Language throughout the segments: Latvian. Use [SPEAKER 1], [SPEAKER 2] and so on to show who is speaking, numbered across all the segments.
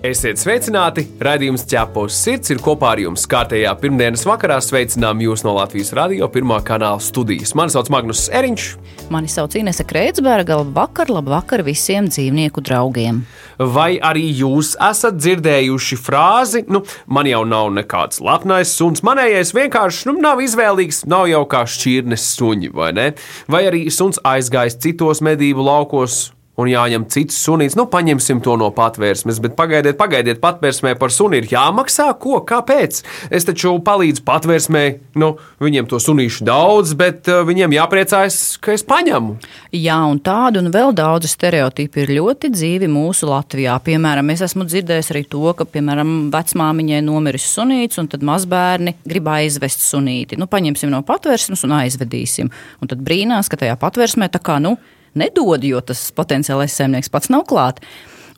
[SPEAKER 1] Esiet sveicināti! Radījums ķepos sirds ir kopā ar jums. Kārtējā pirmdienas vakarā sveicinām jūs no Latvijas radio pirmā kanāla studijas. Mani sauc Magnus Eriņš.
[SPEAKER 2] Mani sauc Inese Kreitsberga. Labvakar, labvakar visiem dzīvnieku draugiem.
[SPEAKER 1] Vai arī jūs esat dzirdējuši frāzi, nu, man jau nav nekāds lepnais suns, manējais vienkārši nu, nav izvēlīgs, nav jau kā šķirnes suņi, vai ne? Vai arī suns aizgājis citos medību laukos un jāņem cits sunīts. Nu, paņemsim to no patvērsmes, bet pagaidiet, pagaidiet, patvērsmē par suni ir jāmaksā. Ko? Kāpēc? Es taču palīdzu patvērsmē, nu, viņiem to sunīšu daudz, bet uh, viņiem jāpriecājas, ka es paņemu.
[SPEAKER 2] Jā, un tādu un vēl daudz stereotipu ir ļoti dzīvi mūsu Latvijā. Piemēram, es esmu dzirdējis arī to, ka, piemēram, vecmāmiņai nomiris sunīts, un tad mazbērni grib aizvest sunīti. Nu, paņemsim no patvērsmes un aizvedīsim. Un tad brīnās, ka tajā patvērsmē tā kā, nu, nedod, jo tas potenciālais saimnieks pats nav klāts.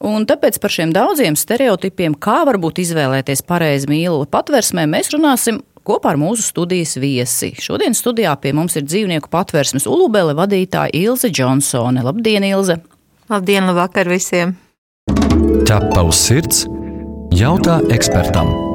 [SPEAKER 2] Un tāpēc par šiem daudziem stereotipiem, kā varbūt izvēlēties pareizi mīlu patvērsmē, mēs runāsim kopā ar mūsu studijas viesi. Šodien studijā pie mums ir dzīvnieku patvērsmes ulubele vadītāja Ilze Džonsone. Labdien, Ilze!
[SPEAKER 3] Labdien, labvakar visiem!
[SPEAKER 4] Ķepa uz sirds jautā ekspertam!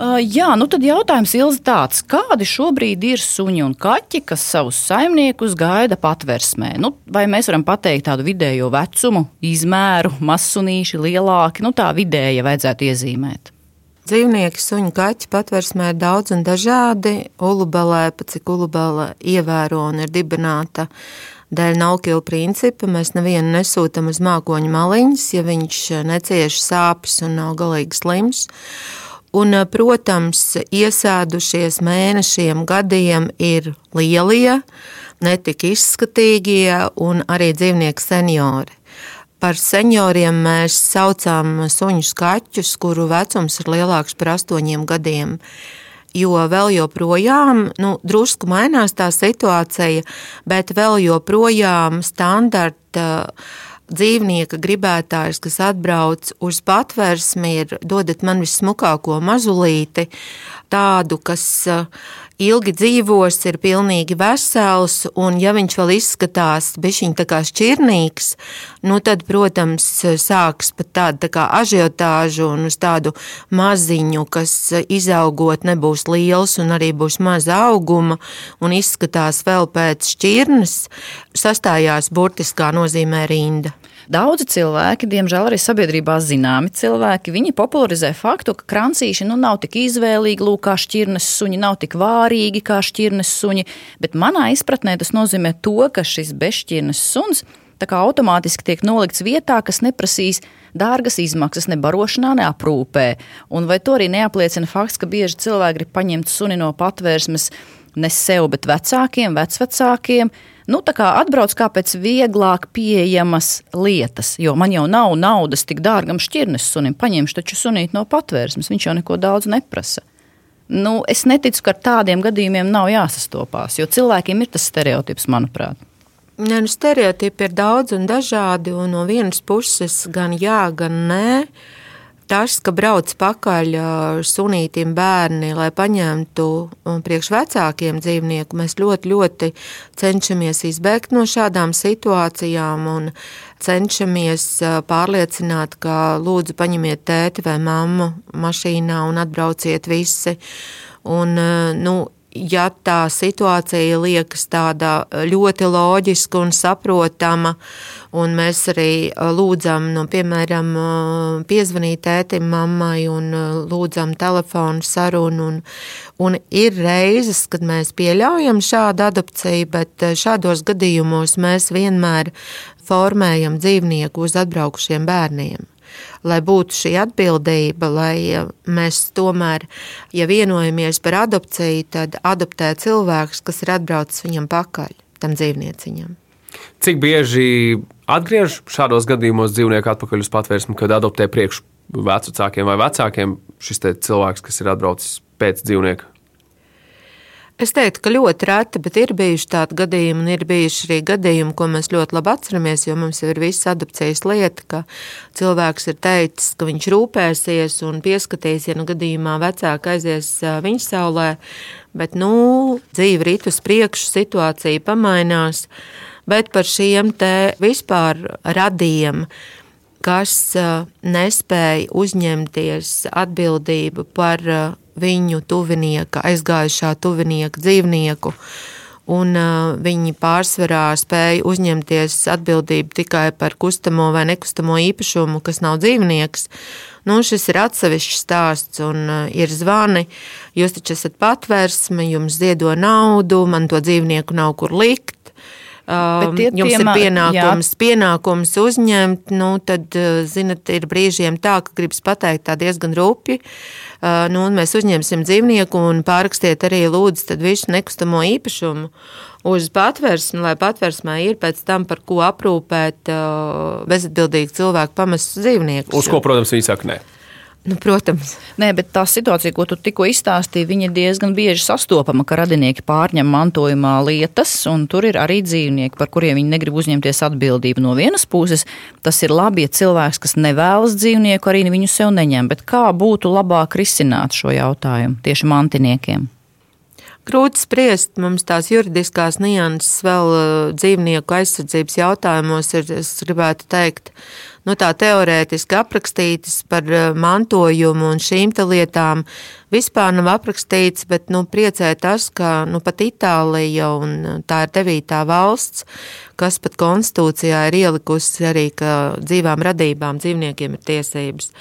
[SPEAKER 2] Uh, jā, nu tad jautājums ir tāds, kādi šobrīd ir suņi un kaķi, kas savus saimniekus gaida patversmē? Nu, vai mēs varam pateikt tādu vidējo vecumu, izmēru, mazsunīši, lielāki, nu tā vidēja vajadzētu iezīmēt?
[SPEAKER 3] Dzīvnieki, suņi, kaķi patversmē ir daudz un dažādi. Ulubelē, pat cik ulubele ievēro un ir dibināta dēļ naukila principa, mēs nevienu nesūtam uz mākoņu maliņas, ja viņš necieš sāpes un nav galīgi slims. Un, protams, iesēdušies mēnešiem, gadiem ir lielie, netik izskatīgie un arī dzīvnieku seniori. Par senioriem mēs saucam suņus kaķus, kuru vecums ir lielāks par astoņiem gadiem. Jo vēl joprojām, nu, drusku mainās tā situācija, bet vēl joprojām standarta dzīvnieka gribētājs, kas atbrauc uz patvērsmi, ir dodat man vissmukāko mazulīti, tādu, kas ilgi dzīvos, ir pilnīgi vesels, un ja viņš vēl izskatās bišķiņ tā kā šķirnīgs, nu tad, protams, sāks pat tāda tā kā ažiotāžu un uz tādu maziņu, kas izaugot nebūs liels un arī būs maza auguma un izskatās vēl pēc šķirnes, sastājās burtiskā nozīmē rinda.
[SPEAKER 2] Daudzi cilvēki, diemžēl arī sabiedrībā zināmi cilvēki, viņi popularizē faktu, ka krancīši nu, nav tik izvēlīgi, lūk, kā šķirnes suņi, nav tik vārīgi kā šķirnes suņi, bet manā izpratnē tas nozīmē to, ka šis bezšķirnes suns tā kā automātiski tiek nolikts vietā, kas neprasīs dārgas izmaksas ne barošanā, ne aprūpē. Un vai to arī neapliecina fakts, ka bieži cilvēki grib paņemt suni no patvērsmes ne sev, bet vecākiem, vecvecākiem, nu, atbrauc kā pēc vieglāk pieejamas lietas. Jo man jau nav naudas tik dārgam šķirnes sunim. Paņemšu taču sunīt no patvērsmes, viņš jau neko daudz neprasa. Nu, es neticu, ka ar tādiem gadījumiem nav jāsastopās, jo cilvēkiem ir tas stereotips, manuprāt.
[SPEAKER 3] Ne, nu, stereotipi ir daudz un dažādi, un no vienas puses gan jā, gan nē. Uh, tas, ka brauc pakaļ sunītim bērni, lai paņemtu priekš vecākiem dzīvnieku, mēs ļoti, ļoti cenšamies izbēgt no šādām situācijām un cenšamies pārliecināt, ka lūdzu paņemiet tēti vai mammu mašīnā un atbrauciet visi. Un, nu, ja tā situācija liekas tāda ļoti loģiska un saprotama, un mēs arī lūdzam, nu, piemēram, piezvanīt tētim, mammai un lūdzam telefonu sarunu, un, un ir reizes, kad mēs pieļaujam šādu adopciju, bet šādos gadījumos mēs vienmēr formējam dzīvnieku uz atbraukušiem bērniem lai būtu šī atbildība, lai mēs tomēr, ja vienojamies par adopciju, tad adoptē cilvēks, kas ir atbraucis viņam pakaļ, tam dzīvnieciņam.
[SPEAKER 1] Cik bieži atgriež šādos gadījumos dzīvnieku atpakaļ uz patvērsmi, kad adoptē priekš vecākiem vai vecākiem šis cilvēks, kas ir atbraucis pēc dzīvnieka?
[SPEAKER 3] Es teiktu, ka ļoti reti, bet ir bijuši tādi gadījumi, un ir bijuši arī gadījumi, ko mēs ļoti labi atceramies, jo mums ir viss adopcijas lieta, ka cilvēks ir teicis, ka viņš rūpēsies un pieskatīs, ja nu gadījumā vecāki aizies viņa saulē, bet, nu, dzīve rit uz priekšu, situācija pamainās, bet par šiem te vispār radiem, kas nespēja uzņemties atbildību par viņu tuvinieka, aizgājušā tuvinieka dzīvnieku. Un, uh, viņi pārsvarā spēja uzņemties atbildību tikai par kustamo vai nekustamo īpašumu, kas nav dzīvnieks. Nu, šis ir atsevišķs stāsts, un uh, ir zvani. Jūs taču esat patvērsme, jums ziedo naudu, man to dzīvnieku nav kur likt. Um, jums piemā, ir pienākums, jā. pienākums uzņemt, nu, tad, uh, zinat, ir brīžiem tā, ka gribas pateikt tā diezgan rūpīgi nu, mēs uzņemsim dzīvnieku un pārakstiet arī lūdzu visu nekustamo īpašumu uz patvērsni, lai patvērsmē ir pēc tam, par ko aprūpēt bezatbildīgi cilvēku pamestus dzīvniekus.
[SPEAKER 1] Uz ko, protams, viņi saka nē.
[SPEAKER 3] Nu, protams.
[SPEAKER 2] Nē, bet tā situācija, ko tu tikko izstāstīji, ir diezgan bieži sastopama, ka radinieki pārņem mantojumā lietas, un tur ir arī dzīvnieki, par kuriem viņi negrib uzņemties atbildību. No vienas puses, tas ir labi, ja cilvēks, kas nevēlas dzīvnieku, arī viņu sev neņem. Bet kā būtu labāk risināt šo jautājumu tieši mantiniekiem?
[SPEAKER 3] Grūti spriest, mums tās juridiskās nianses vēl uh, dzīvnieku aizsardzības jautājumos ir, es gribētu teikt, nu, tā teorētiski aprakstītas par uh, mantojumu un šīm lietām. Vispār nav aprakstīts, bet nu, priecē tas, ka nu, pat Itālija un uh, tā ir devītā valsts, kas pat konstitūcijā ir ielikusi arī, ka dzīvām radībām dzīvniekiem ir tiesības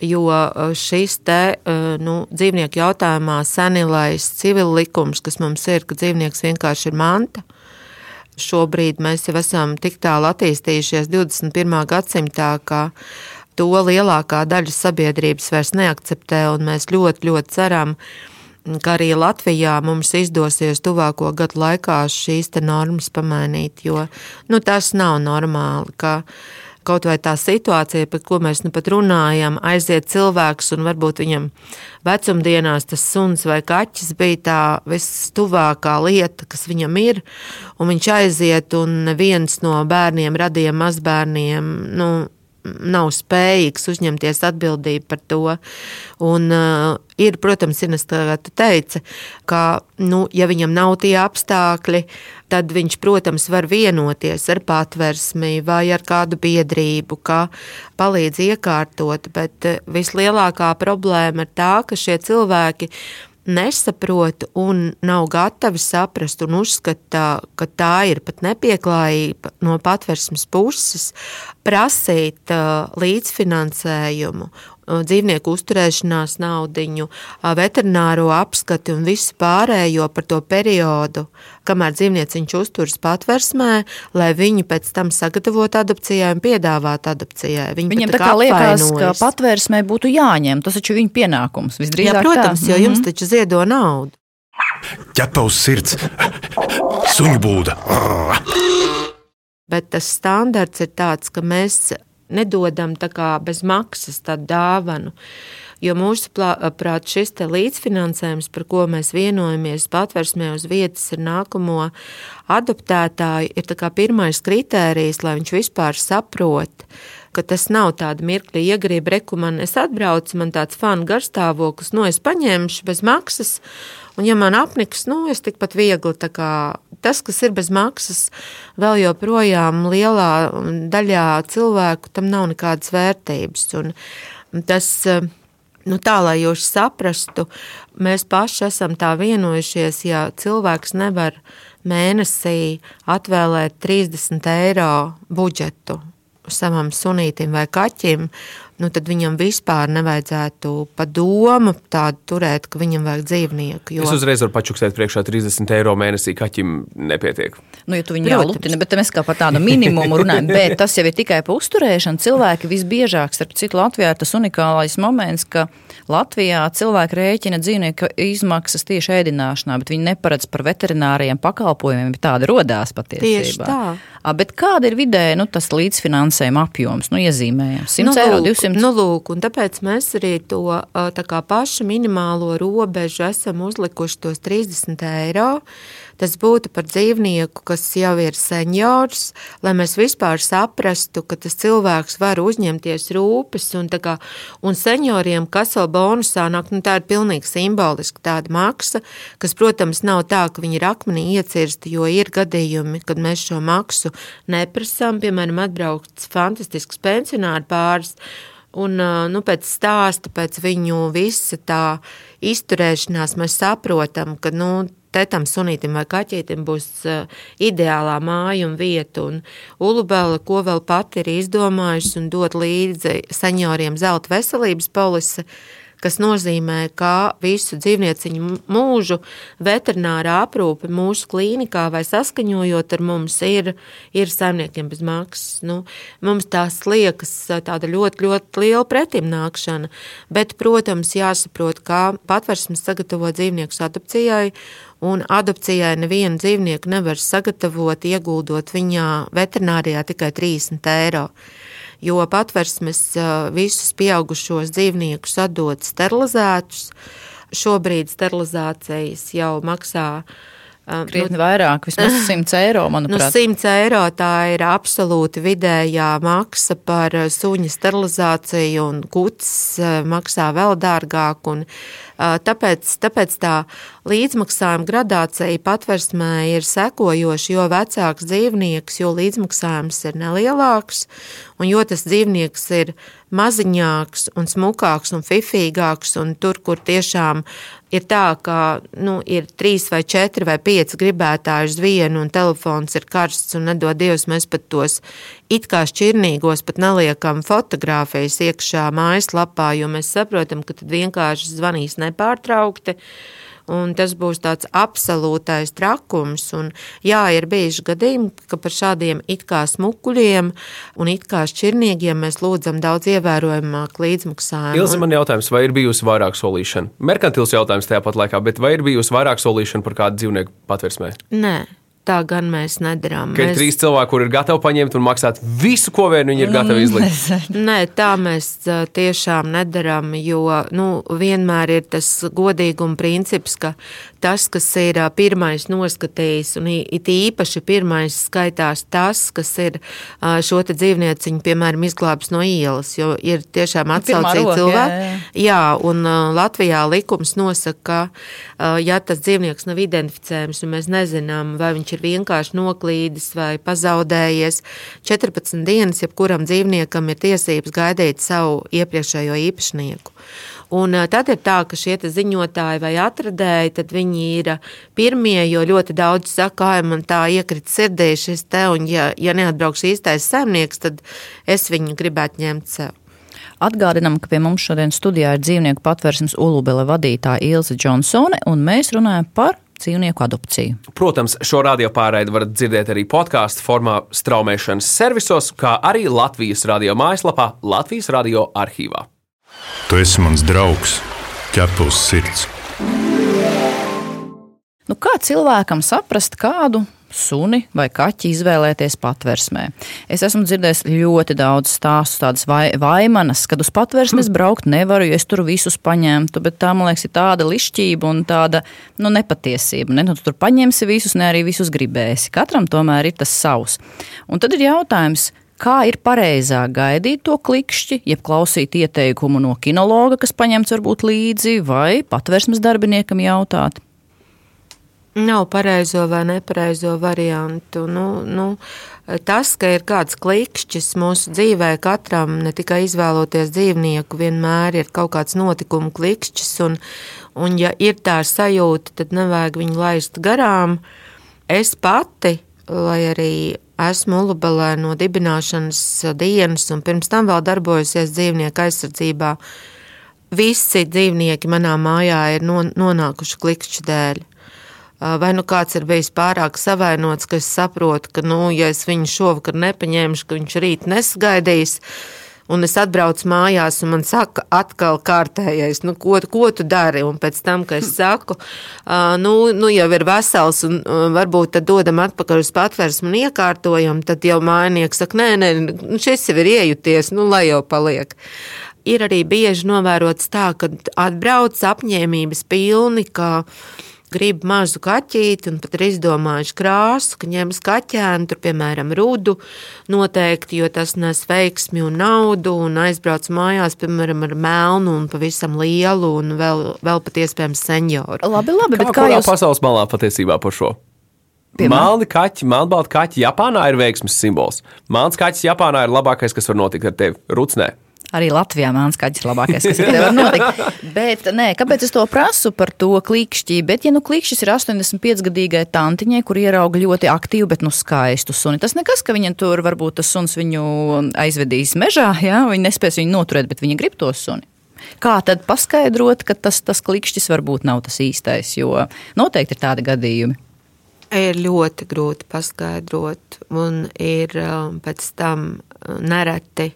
[SPEAKER 3] jo uh, šis te, uh, nu, dzīvnieku jautājumā senilais civil likums, kas mums ir, ka dzīvnieks vienkārši ir manta, šobrīd mēs jau esam tik tālu attīstījušies 21. gadsimtā, ka to lielākā daļa sabiedrības vairs neakceptē, un mēs ļoti, ļoti ceram, ka arī Latvijā mums izdosies tuvāko gadu laikā šīs normas pamainīt, jo nu, tas nav normāli, kaut vai tā situācija, par ko mēs nu pat runājam, aiziet cilvēks un varbūt viņam vecumdienās tas suns vai kaķis bija tā vistuvākā lieta, kas viņam ir, un viņš aiziet un neviens no bērniem, radiem mazbērniem, nu, nav spējīgs uzņemties atbildību par to. Un, uh, ir, protams, Ines, kā tu teici, ka, nu, ja viņam nav tie apstākļi, tad viņš, protams, var vienoties ar patversmi vai ar kādu biedrību, kā palīdz iekārtot, bet uh, vislielākā problēma ir tā, ka šie cilvēki nesaprot un nav gatavi saprast un uzskata, ka tā ir pat nepieklājība no patversmes puses prasīt līdzfinansējumu dzīvnieku uzturēšanās naudiņu, veterināro apskati un visu pārējo par to periodu, kamēr dzīvnieciņš uzturas patversmē, lai viņu pēc tam sagatavotu adopcijai un piedāvātu adopcijai.
[SPEAKER 2] Viņi Viņam tā kā liekas, ka patversmē būtu jāņem, tas taču viņa pienākums visdrīzāk.
[SPEAKER 3] Jā, protams, tā. jo jums mm -hmm. taču ziedo naudu.
[SPEAKER 5] Ķepa uz sirds, suņu būda.
[SPEAKER 3] Bet tas standarts ir tāds, ka mēs nedodam bez maksas dāvanu. Jo mūsuprāt, šis līdzfinansējums, par ko mēs vienojamies patversmē uz vietas ar nākamo adoptētāju, ir pirmais kritērijs, lai viņš vispār saprot, ka tas nav tāds mirkli iegrība, reku man es atbraucu, man tāds fanu garstāvoklis, no nu, es paņemšu bez maksas, un ja man apniks, nu, es tikpat viegli tā kā tas, kas ir bez maksas, vēl joprojām lielā daļā cilvēku tam nav nekādas vērtības. Un tas, nu, tā, lai jūs saprastu, mēs paši esam tā vienojušies, ja cilvēks nevar mēnesī atvēlēt 30 eiro budžetu savam sunītam vai kaķim, nu, tad viņam vispār nevajadzētu pa domu tādu turēt, ka viņam vajag dzīvnieku.
[SPEAKER 1] Jo... Es uzreiz varu pačuksēt priekšā 30 eiro mēnesī kaķim nepietiek.
[SPEAKER 2] Nu, ja tu viņu jālutina, bet mēs kā par tādu minimumu runājam, bet tas jau ir tikai par uzturēšanu. Cilvēki visbiežāk, starp citu, Latvijā ir tas unikālais moments, ka Latvijā cilvēki rēķina dzīvnieku izmaksas tieši ēdināšanā, bet viņi neparedz par veterināriem pakalpojumiem, bet tāda rodās patiesībā. Tieši tā. A, bet kāda ir vidēji nu, tas līdzfinansējuma apjoms? Nu, iezīmējam 100 nu, eiro, 200 300.
[SPEAKER 3] Nu, lūk, un tāpēc mēs arī to kā pašu minimālo robežu esam uzlikuši tos 30 eiro. Tas būtu par dzīvnieku, kas jau ir seniors, lai mēs vispār saprastu, ka tas cilvēks var uzņemties rūpes. Un, kā, un senioriem, kas vēl bonusā nāk, nu, tā ir pilnīgi simboliska tāda maksa, kas, protams, nav tā, ka viņi ir akmenī iecirsti, jo ir gadījumi, kad mēs šo maksu neprasām. Piemēram, atbraukts fantastisks pensionāru pāris. Un, nu, pēc stāsta, pēc viņu visa tā izturēšanās, mēs saprotam, ka nu, tam sunītam vai kaķītim būs uh, ideālā māja un vieta. Un Ulubela, ko vēl pati ir izdomājusi un dot līdzi senioriem zelta veselības polise, kas nozīmē, ka visu dzīvnieciņu mūžu veterinārā aprūpe mūsu klīnikā vai saskaņojot ar mums ir, ir saimniekiem bez maksas. Nu, mums tās liekas tāda ļoti, ļoti liela pretimnākšana, bet, protams, jāsaprot, kā patversmes sagatavo dzīvniekus adopcijai, un adopcijai nevienu dzīvnieku nevar sagatavot, ieguldot viņā veterinārijā tikai 30 eiro jo patversmes visus pieaugušos dzīvniekus atdod sterilizētus. Šobrīd sterilizācijas jau maksā
[SPEAKER 2] Krietni nu, vairāk, vismaz 100 eiro. Manuprāt.
[SPEAKER 3] Nu, 100 eiro tā ir absolūti vidējā maksa par suņa sterilizāciju, un kuts maksā vēl dārgāk. Un, tāpēc, tāpēc tā līdzmaksājuma gradācija patversmē ir sekojoša, jo vecāks dzīvnieks, jo līdzmaksājums ir nelielāks, un jo tas dzīvnieks ir maziņāks un smukāks un fifīgāks, un tur, kur tiešām ir tā, ka nu, ir trīs vai četri vai pieci gribētāji uz vienu, un telefons ir karsts, un nedod Dievs, mēs pat tos it kā šķirnīgos pat neliekam fotografijas iekšā mājaslapā, jo mēs saprotam, ka tad vienkārši zvanīs nepārtraukti. Un tas būs tāds absolūtais trakums. Un, jā, ir bijuši gadījumi, ka par šādiem it kā smukuļiem un it kā šķirnīgiem mēs lūdzam daudz ievērojamāk līdzmaksājumu.
[SPEAKER 1] Ilzi, man jautājums, vai ir bijusi vairāk solīšana? Merkantils jautājums tajā pat laikā, bet vai ir bijusi vairāk solīšana par kādu dzīvnieku patversmē?
[SPEAKER 3] Nē. Tā gan mēs nedarām.
[SPEAKER 1] Ka mēs... ir trīs cilvēki, kuriem ir gatavi paņemt un maksāt visu, ko vien viņi ir gatavi izlikt.
[SPEAKER 3] Nē, tā mēs tiešām nedarām, jo nu, vienmēr ir tas godīguma princips, ka tas, kas ir pirmais noskatījis, un it īpaši pirmais skaitās tas, kas ir šo dzīvnieciņu, piemēram, izglābs no ielas, jo ir tiešām nu, atsaucīgi cilvēki. Jā, jā. jā, un Latvijā likums nosaka, ka, ja tas dzīvnieks nav identificējams, un mēs nezinām, vai viņš ir vienkārši noklīdis vai pazaudējies, 14 dienas jebkuram dzīvniekam ir tiesības gaidīt savu iepriekšējo īpašnieku. Un tad ir tā, ka šie ziņotāji vai atradēji, tad viņi ir pirmie, jo ļoti daudz saka, ka man tā iekrita sirdī šis te, un ja, ja neatbrauks īstais saimnieks, tad es viņu gribētu ņemt sev.
[SPEAKER 2] Atgādinām, ka pie mums šodien studijā ir dzīvnieku patvērsmes Ulubele vadītāja Ilze Džonsone, un mēs runājam par dzīvnieku adopciju.
[SPEAKER 1] Protams, šo radio pārraidi varat dzirdēt arī podkāstu formā, straumēšanas servisos, kā arī Latvijas radio mājaslapā, Latvijas radio arhīvā.
[SPEAKER 5] Tu esi mans draugs, ķepus sirds.
[SPEAKER 2] Nu, kā cilvēkam saprast, kādu suni vai kaķi izvēlēties patversmē. Es esmu dzirdējis ļoti daudz stāstu, tādas vai, vaimanas, kad uz patversmes braukt nevaru, jo es tur visus paņemtu, bet tā, man liekas, ir tāda lišķība un tāda nu, nepatiesība. Ne? Nu, tu tur paņemsi visus, ne arī visus gribēsi. Katram tomēr ir tas savs. Un tad ir jautājums, kā ir pareizāk gaidīt to klikšķi, jeb klausīt ieteikumu no kinologa, kas paņemts varbūt līdzi, vai patversmes darbiniekam jautāt?
[SPEAKER 3] Nav pareizo vai nepareizo variantu. Nu, nu, tas, ka ir kāds klikšķis mūsu dzīvē, katram ne tikai izvēloties dzīvnieku, vienmēr ir kaut kāds notikumu klikšķis, un, un ja ir tā sajūta, tad nevajag viņu laist garām. Es pati, lai arī Esmu Ulubelē no dibināšanas dienas, un pirms tam vēl darbojusies dzīvnieku aizsardzībā. Visi dzīvnieki manā mājā ir nonākuši klikšķu dēļ. Vai nu kāds ir bijis pārāk savainots, ka es saprotu, ka, nu, ja es viņu šovakar nepaņemšu, ka viņš rīt nesagaidīs, Un es atbraucu mājās, un man saka, atkal kārtējais, nu, ko, ko tu dari? Un pēc tam, kad es saku, nu, nu, jau ir vesels, un varbūt tad dodam atpakaļ uz patvērsmu un iekārtojam, tad jau mājnieks saka, nē, nē, nu, šis jau ir iejuties, nu, lai jau paliek. Ir arī bieži novērots tā, ka atbrauc apņēmības pilni, ka grib mazu kaķīti un pat ir izdomājuši krāsu, ka ņems kaķēnu, tur, piemēram, rudu noteikti, jo tas nes veiksmi un naudu un aizbrauc mājās, piemēram, ar melnu un pavisam lielu un vēl, vēl pat iespējams senioru.
[SPEAKER 2] Labi, labi,
[SPEAKER 1] Kā,
[SPEAKER 2] bet kā jūs
[SPEAKER 1] pasaules malā patiesībā par šo? Melni kaķi, melnbalti kaķi Japānā ir veiksmes simbols. Melns kaķis Japānā ir labākais, kas var notikt ar tevi. Rucnē.
[SPEAKER 2] Arī Latvijā mākslinieks kaķis ir labākais, kas var notikt. Bet, nē, kāpēc es to prasu par to klikšķi? Bet, ja nu klikšķis ir 85-gadīgai tantiņai, kur ierauga ļoti aktīvu, bet nu skaistu suni, tas nekas, ka viņam tur varbūt tas suns viņu aizvedīs mežā, jā, viņi nespēs viņu noturēt, bet viņi grib to suni. Kā tad paskaidrot, ka tas, tas klikšķis varbūt nav tas īstais, jo noteikti ir tādi gadījumi.
[SPEAKER 3] Ir ļoti grūti paskaidrot, un ir um, pēc tam uh, nereti.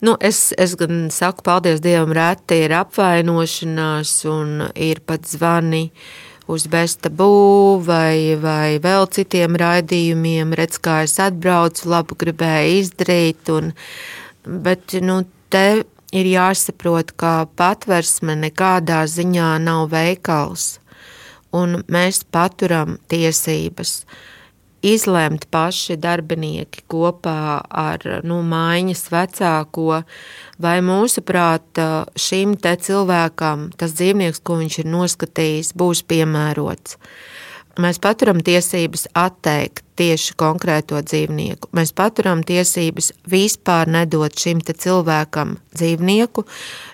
[SPEAKER 3] Nu, es, es gan saku, paldies Dievam, reti ir apvainošanās, un ir pat zvani uz Bestabū vai, vai vēl citiem raidījumiem. Redz, kā es atbraucu, labu gribēju izdarīt. Un, bet nu, te ir jāsaprot, ka patversme nekādā ziņā nav veikals, un mēs paturam tiesības izlemt paši darbinieki kopā ar nu, mājiņas vecāko, vai mūsuprāt šim te cilvēkam tas dzīvnieks, ko viņš ir noskatījis, būs piemērots. Mēs paturam tiesības atteikt tieši konkrēto dzīvnieku. Mēs paturam tiesības vispār nedot šim cilvēkam dzīvnieku,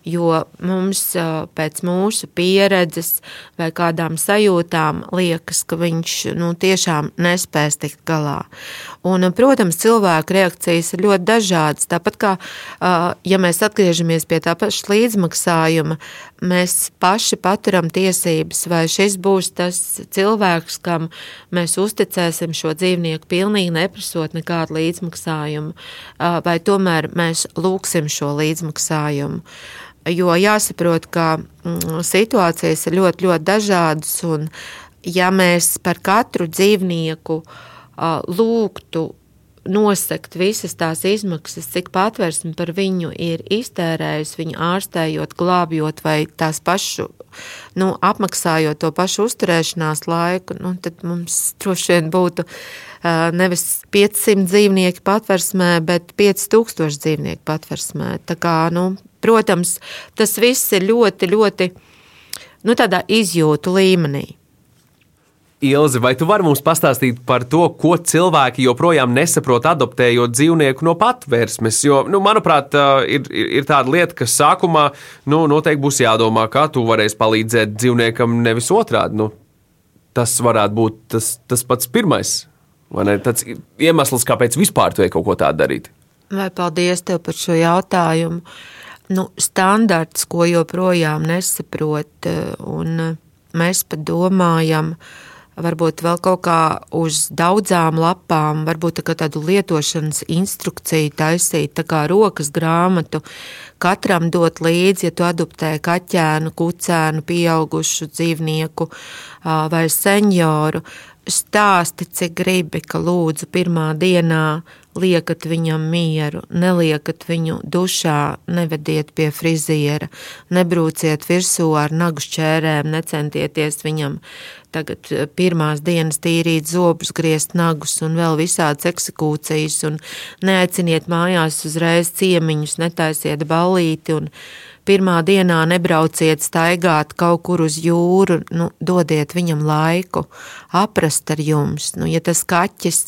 [SPEAKER 3] jo mums pēc mūsu pieredzes vai kādām sajūtām liekas, ka viņš nu, tiešām nespēs tikt galā. Un, protams, cilvēku reakcijas ir ļoti dažādas. Tāpat kā, ja mēs atgriežamies pie tā paša līdzmaksājuma, mēs paši paturam tiesības, vai šis būs tas cilvēks, kam mēs uzticēsim šo dzīvnieku dzīvnieku pilnīgi neprasot nekādu līdzmaksājumu, vai tomēr mēs lūksim šo līdzmaksājumu. Jo jāsaprot, ka mm, situācijas ir ļoti, ļoti dažādas, un ja mēs par katru dzīvnieku lūgtu nosegt visas tās izmaksas, cik patvērsme par viņu ir iztērējusi, viņu ārstējot, glābjot vai tās pašu, nu, apmaksājot to pašu uzturēšanās laiku, nu, tad mums droši vien būtu nevis 500 dzīvnieki patversmē, bet 5000 dzīvnieku patversmē. Tā kā, nu, protams, tas viss ir ļoti, ļoti nu, izjūtu līmenī.
[SPEAKER 1] Ilzi, vai tu vari mums pastāstīt par to, ko cilvēki joprojām nesaprot, adoptējot dzīvnieku no patvērsmes? Jo, nu, manuprāt, ir, ir tāda lieta, ka sākumā nu, noteikti būs jādomā, kā tu varēsi palīdzēt dzīvniekam, nevis otrādi. Nu, tas varētu būt tas, tas pats pirmais, vai ne? Tas iemesls, kāpēc vispār tu ej kaut ko tādu darīt.
[SPEAKER 3] Vai paldies tev par šo jautājumu. Nu, standarts, ko joprojām nesaprot, un mēs pat domājam, ka varbūt vēl kaut kā uz daudzām lapām, varbūt tā tādu lietošanas instrukciju taisīt, tā kā rokas grāmatu, katram dot līdzi, ja tu adoptē kaķēnu, kucēnu, pieaugušu dzīvnieku vai senioru, stāsti, cik gribi, ka lūdzu pirmā dienā liekat viņam mieru, neliekat viņu dušā, nevediet pie friziera, nebrūciet virsū ar nagu šķērēm, necentieties viņam tagad pirmās dienas tīrīt zobus, griezt nagus un vēl visādas eksekūcijas un neaiciniet mājās uzreiz ciemiņus, netaisiet ballīti un pirmā dienā nebrauciet staigāt kaut kur uz jūru, nu, dodiet viņam laiku, aprast ar jums. Nu, ja tas kaķis,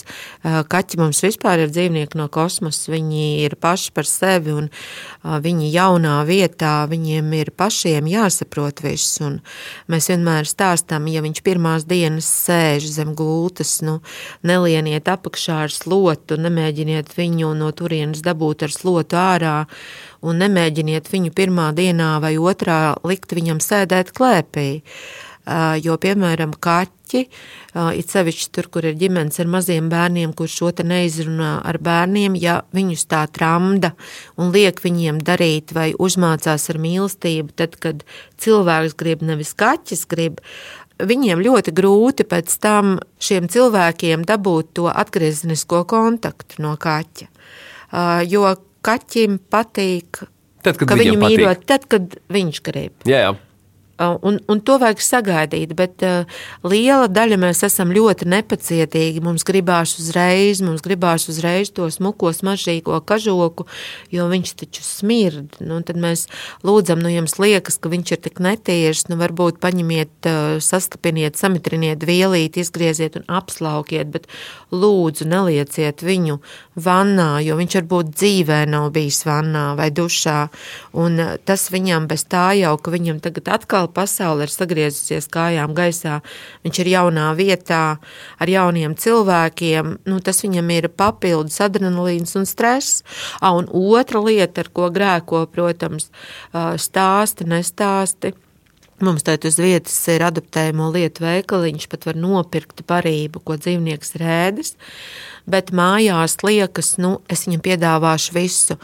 [SPEAKER 3] kaķi mums vispār ir dzīvnieki no kosmosa, viņi ir paši par sevi un viņi jaunā vietā, viņiem ir pašiem jāsaprot viss. Un mēs vienmēr stāstām, ja viņš pirmās dienas sēž zem gultas, nu, nelieniet apakšā ar slotu, nemēģiniet viņu no turienes dabūt ar slotu ārā un nemēģiniet viņu pirmā dienā vai otrā likt viņam sēdēt klēpī. Jo, piemēram, kaķi, it sevišķi tur, kur ir ģimenes ar maziem bērniem, kur šo te neizrunā ar bērniem, ja viņus tā tramda un liek viņiem darīt vai uzmācās ar mīlestību, tad, kad cilvēks grib, nevis kaķis grib, viņiem ļoti grūti pēc tam šiem cilvēkiem dabūt to atgriezenisko kontaktu no kaķa. Jo kaķim patīk,
[SPEAKER 1] tad,
[SPEAKER 3] ka viņu mīlot, tad, kad viņš grib.
[SPEAKER 1] Jā, jā.
[SPEAKER 3] Un, un to vajag sagaidīt, bet uh, liela daļa mēs esam ļoti nepacietīgi. Mums gribās uzreiz, mums gribās uzreiz to smuko, smaržīgo kažoku, jo viņš taču smird. Nu, tad mēs lūdzam, nu jums liekas, ka viņš ir tik netīrs, nu varbūt paņemiet, uh, sastapiniet, samitriniet vielīti, izgrieziet un apslaukiet, bet lūdzu nelieciet viņu vannā, jo viņš varbūt dzīvē nav bijis vannā vai dušā. Un uh, tas viņam bez tā jau, ka viņam tagad atkal atkal pasaule ir sagriezusies kājām gaisā, viņš ir jaunā vietā ar jauniem cilvēkiem, nu, tas viņam ir papildus adrenalīns un stress. A, un otra lieta, ar ko grēko, protams, stāsti, nestāsti. Mums tādā uz vietas ir adaptējamo lietu veikaliņš, pat var nopirkt parību, ko dzīvnieks rēdis. Bet mājās liekas, nu, es viņam piedāvāšu visu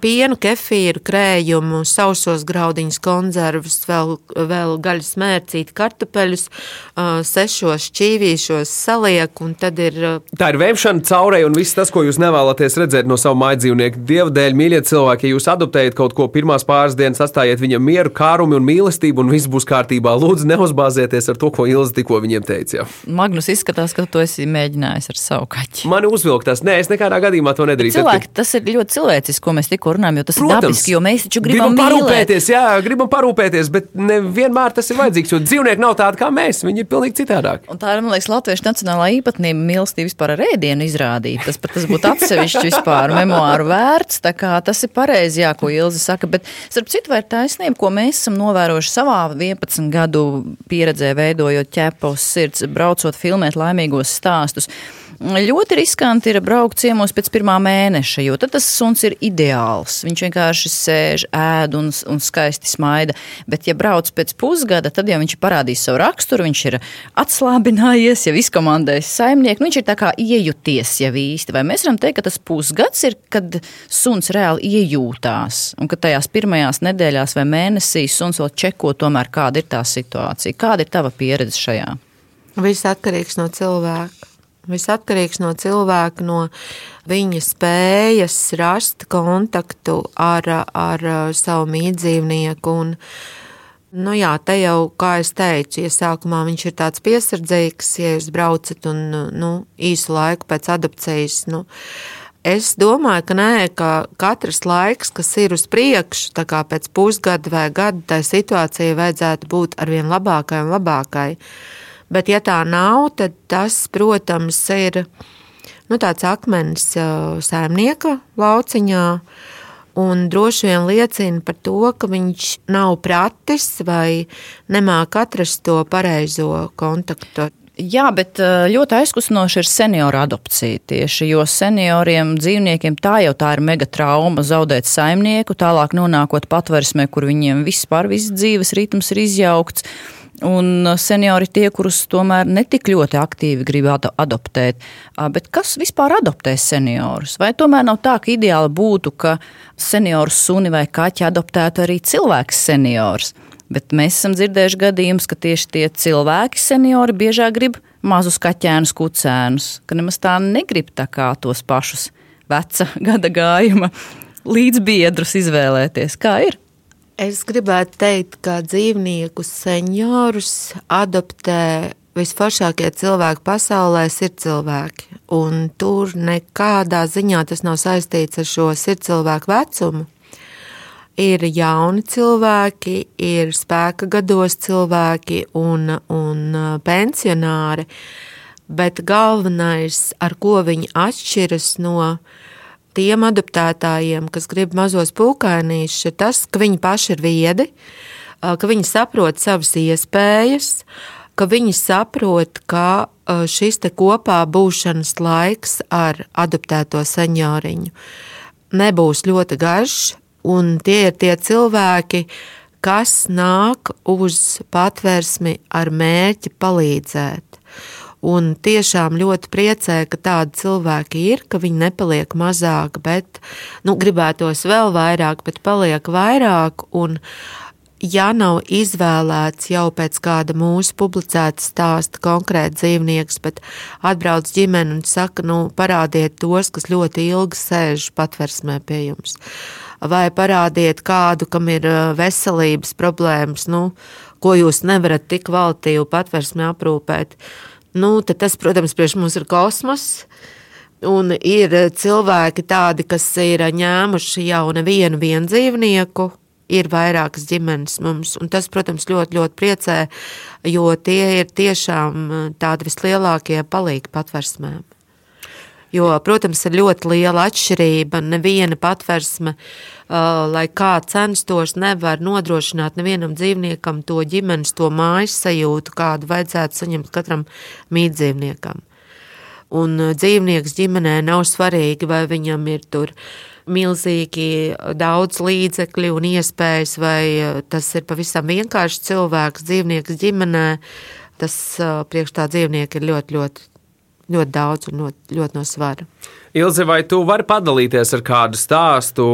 [SPEAKER 3] pienu, kefīru, krējumu, sausos graudiņus, konzervus, vēl, vēl gaļas mērcīt, kartupeļus, sešos šķīvīšos saliek, un tad ir...
[SPEAKER 1] Tā ir vēmšana caurē, un viss tas, ko jūs nevēlaties redzēt no savu mājdzīvnieku. Dieva dēļ, mīļie cilvēki, ja jūs adoptējat kaut ko pirmās pāris dienas, atstājiet viņam mieru, kārumi un mīlestību, un viss būs kārtībā. Lūdzu, neuzbāzieties ar to, ko Ilza tikko viņiem teica. Jā.
[SPEAKER 2] Magnus izskatās, ka tu esi mēģinājis ar savu kaķi.
[SPEAKER 1] Mani uzvilktās. Nē, es nekādā gadījumā to nedarīju.
[SPEAKER 2] Cilvēki, tas ir ļoti cilvēciski, ko mēs tikko runājam, jo tas Protams, ir dabiski, jo mēs taču gribam,
[SPEAKER 1] gribam parūpēties, jā, gribam parūpēties, bet nevienmēr tas ir vajadzīgs, jo dzīvnieki nav tādi kā mēs, viņi ir pilnīgi citādāki.
[SPEAKER 2] Un tā ir, man liekas, latviešu nacionālā īpatnība mīlestība vispār ar ēdienu izrādīt. Tas tas būtu atsevišķi vispār memoāru vērts, tā kā tas ir pareizi, jā, ko Ilze saka, bet starp citu vai ir taisnība, ko mēs esam novērojuši savā 11 gadu pieredzē, veidojot ķepos sirds, braucot filmēt laimīgos stāstus. Ļoti riskanti ir braukt ciemos pēc pirmā mēneša, jo tad tas suns ir ideāls. Viņš vienkārši sēž, ēd un, un skaisti smaida. Bet, ja brauc pēc pusgada, tad jau viņš ir parādījis savu raksturu, viņš ir atslābinājies, jau izkomandējis saimnieku. Nu, viņš ir tā kā iejuties jau īsti. Vai mēs varam teikt, ka tas pusgads ir, kad suns reāli iejūtās un ka tajās pirmajās nedēļās vai mēnesīs suns vēl čeko tomēr, kāda ir tā situācija? Kāda ir tava pieredze šajā?
[SPEAKER 3] Viss atkarīgs no cilvēka. Viss atkarīgs no cilvēka, no viņa spējas rast kontaktu ar, ar savu mītdzīvnieku. Un, nu jā, te jau, kā es teicu, ja sākumā viņš ir tāds piesardzīgs, ja jūs braucat un nu, īsu laiku pēc adopcijas. Nu, Es domāju, ka nē, ka katrs laiks, kas ir uz priekšu, tā kā pēc pusgada vai gada, tai situācijai vajadzētu būt arvien labākai un labākai. Bet, ja tā nav, tad tas, protams, ir nu, tāds akmens saimnieka lauciņā. Un droši vien liecina par to, ka viņš nav pratis vai nemāk atrast to pareizo kontaktu.
[SPEAKER 2] Jā, bet ļoti aizkustinoši ir senioru adopcija tieši, jo senioriem dzīvniekiem tā jau tā ir mega trauma zaudēt saimnieku, tālāk nonākot patversmē, kur viņiem vispār viss dzīves ritms ir izjaukts. Un seniori tie, kurus tomēr netik ļoti aktīvi grib adoptēt. Bet kas vispār adoptē seniorus? Vai tomēr nav tā, ka ideāli būtu, ka senioru suni vai kaķi adoptētu arī cilvēks seniors? Bet mēs esam dzirdējuši gadījumus, ka tieši tie cilvēki seniori biežāk grib mazus kaķēnus, kucēnus, ka nemaz tā negrib tā kā tos pašus veca gada gājuma līdzbiedrus izvēlēties. Kā ir?
[SPEAKER 3] Es gribētu teikt, ka dzīvnieku seniorus adoptē visforšākie cilvēki pasaulē ir cilvēki. Un tur nekādā ziņā tas nav saistīts ar šo sirdscilvēku vecumu. Ir jauni cilvēki, ir spēka gados cilvēki un, un pensionāri, bet galvenais, ar ko viņi atšķiras no viņa tiem adoptētājiem, kas grib mazos pūkainīšus, ir tas, ka viņi paši ir viedi, ka viņi saprot savas iespējas, ka viņi saprot, ka šis te kopā būšanas laiks ar adoptēto senioriņu nebūs ļoti garš, un tie ir tie cilvēki, kas nāk uz patvērsmi ar mērķi palīdzēt. Un tiešām ļoti priecē, ka tādi cilvēki ir, ka viņi nepaliek mazāk, bet nu, gribētos vēl vairāk, bet paliek vairāk. Un, ja nav izvēlēts jau pēc kāda mūsu publicēta stāsta konkrēti dzīvnieks, bet atbrauc ģimene un saka, nu, parādiet tos, kas ļoti ilgi sēž patversmē pie jums. Vai parādiet kādu, kam ir veselības problēmas, nu, ko jūs nevarat tik kvalitīvi patversmē aprūpēt nu, tad tas, protams, priekš mums ir kosmos. Un ir cilvēki tādi, kas ir ņēmuši jau nevienu dzīvnieku, ir vairākas ģimenes mums. Un tas, protams, ļoti, ļoti priecē, jo tie ir tiešām tādi vislielākie palīgi patversmēm. Jo, protams, ir ļoti liela atšķirība. Neviena patversme, uh, lai kā censtos, nevar nodrošināt nevienam dzīvniekam to ģimenes, to mājas sajūtu, kādu vajadzētu saņemt katram mītdzīvniekam. Un dzīvnieks ģimenē nav svarīgi, vai viņam ir tur milzīgi daudz līdzekļu un iespējas, vai tas ir pavisam vienkāršs cilvēks, dzīvnieks ģimenē. Tas priekš tā dzīvnieka ir ļoti, ļoti ļoti daudz un ļoti, ļoti no svara.
[SPEAKER 1] Ilze, vai tu vari padalīties ar kādu stāstu,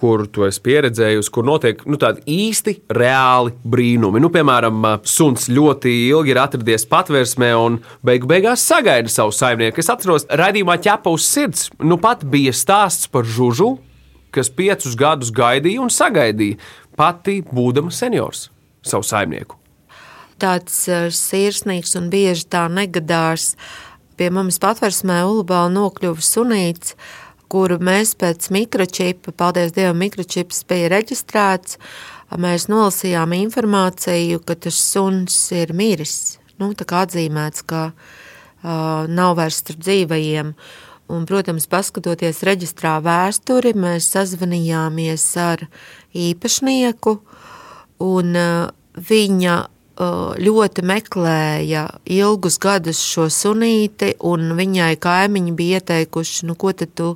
[SPEAKER 1] kur tu esi pieredzējusi, kur notiek nu, tādi īsti reāli brīnumi? Nu, piemēram, suns ļoti ilgi ir atradies patvērsmē un beigu beigās sagaida savu saimnieku. Es atceros, raidījumā ķepa uz sirds. Nu pat bija stāsts par žužu, kas piecus gadus gaidīja un sagaidīja, pati būdama seniors, savu saimnieku.
[SPEAKER 3] Tāds eh, sirsnīgs un bieži tā negadās pie mums patversmē Ulubāla nokļuva sunīts, kuru mēs pēc mikročipa, paldies Dievam, mikročips bija reģistrēts, mēs nolasījām informāciju, ka tas suns ir miris. Nu, tā kā atzīmēts, ka uh, nav vairs starp dzīvajiem. Un, protams, paskatoties reģistrā vēsturi, mēs sazvanījāmies ar īpašnieku, un viņa ļoti meklēja ilgus gadus šo sunīti, un viņai kaimiņi bija ieteikuši, nu, ko tad tu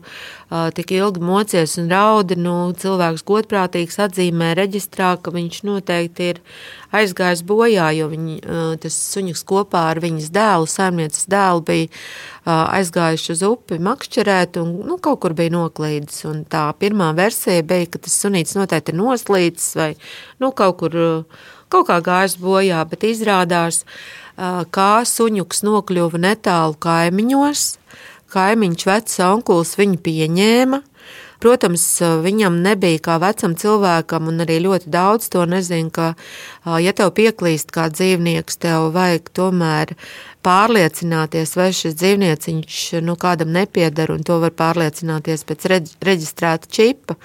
[SPEAKER 3] tik ilgi mocies un raudi. Nu, cilvēks godprātīgs atzīmē reģistrā, ka viņš noteikti ir aizgājis bojā, jo viņi, tas suņuks kopā ar viņas dēlu, saimnieces dēlu, bija aizgājuši uz upi makšķerēt un nu, kaut kur bija noklīdis. Un tā pirmā versija bija, ka tas sunīts noteikti ir noslīcis vai nu, kaut kur kaut kā gājis bojā, bet izrādās, kā suņuks nokļuva netālu kaimiņos. Kaimiņš vecs onkulis viņu pieņēma, Protams, viņam nebija kā vecam cilvēkam, un arī ļoti daudz to nezina, ka, ja tev pieklīst kā dzīvnieks, tev vajag tomēr pārliecināties, vai šis dzīvnieciņš nu, kādam nepieder, un to var pārliecināties pēc reģistrēta čipa.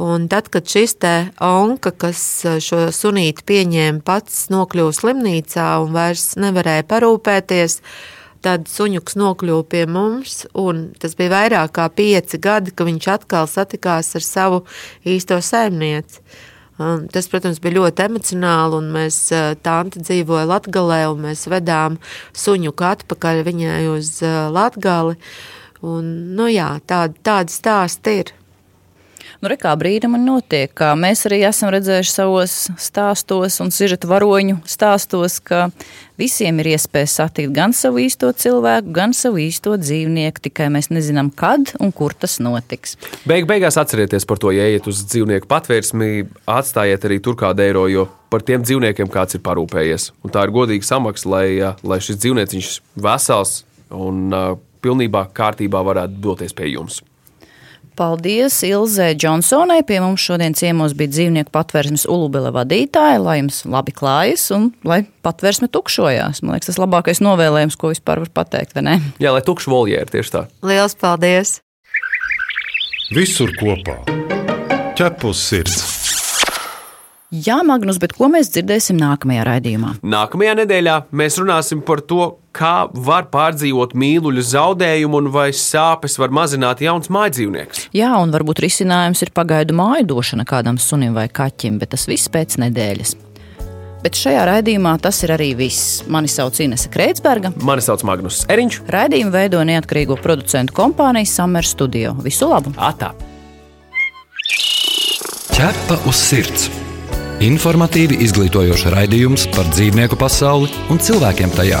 [SPEAKER 3] Un tad, kad šis te onka, kas šo sunīti pieņēma, pats nokļuva slimnīcā un vairs nevarēja parūpēties, tad suņuks nokļuva pie mums, un tas bija vairāk kā pieci gadi, ka viņš atkal satikās ar savu īsto saimnieci. Tas, protams, bija ļoti emocionāli, un mēs tanti dzīvoja Latgalē, un mēs vedām suņuku atpakaļ viņai uz Latgali. Un, nu jā, tādi, tādi stāsti ir.
[SPEAKER 2] Nu, re, kā brīnumi notiek, kā mēs arī esam redzējuši savos stāstos un sižeta varoņu stāstos, ka visiem ir iespēja satikt gan savu īsto cilvēku, gan savu īsto dzīvnieku, tikai mēs nezinām, kad un kur tas notiks.
[SPEAKER 1] Beig beigās atcerieties par to, ja iet uz dzīvnieku patvērsmi, atstājiet arī tur kādu eiro, jo par tiem dzīvniekiem kāds ir parūpējies. Un tā ir godīga samaksa, lai, lai šis dzīvnieciņš vesels un uh, pilnībā kārtībā varētu doties pie jums.
[SPEAKER 2] Paldies Ilzē Džonsonai. Pie mums šodien ciemos bija dzīvnieku patvērsmes Ulubela vadītāja. Lai jums labi klājas un lai patvērsme tukšojās. Man liekas, tas labākais novēlējums, ko vispār var pateikt, vai ne?
[SPEAKER 1] Jā, lai tukšu voljēri tieši tā.
[SPEAKER 3] Lielas paldies!
[SPEAKER 5] Visur kopā - ķepus sirds!
[SPEAKER 2] Jā, Magnus, bet ko mēs dzirdēsim nākamajā raidījumā?
[SPEAKER 1] Nākamajā nedēļā mēs runāsim par to, kā var pārdzīvot mīluļu zaudējumu un vai sāpes var mazināt jauns mājdzīvnieks.
[SPEAKER 2] Jā, un varbūt risinājums ir pagaidu māju došana kādam sunim vai kaķim, bet tas viss pēc nedēļas. Bet šajā raidījumā tas ir arī viss. Mani sauc Inese Kreitsberga.
[SPEAKER 1] Mani sauc Magnus Eriņš.
[SPEAKER 2] Raidījumu veido neatkarīgo producentu kompānija Summer Studio. Visu labu!
[SPEAKER 1] Atā!
[SPEAKER 4] Ķepa uz sirds! Informatīvi izglītojoši raidījums par dzīvnieku pasauli un cilvēkiem tajā.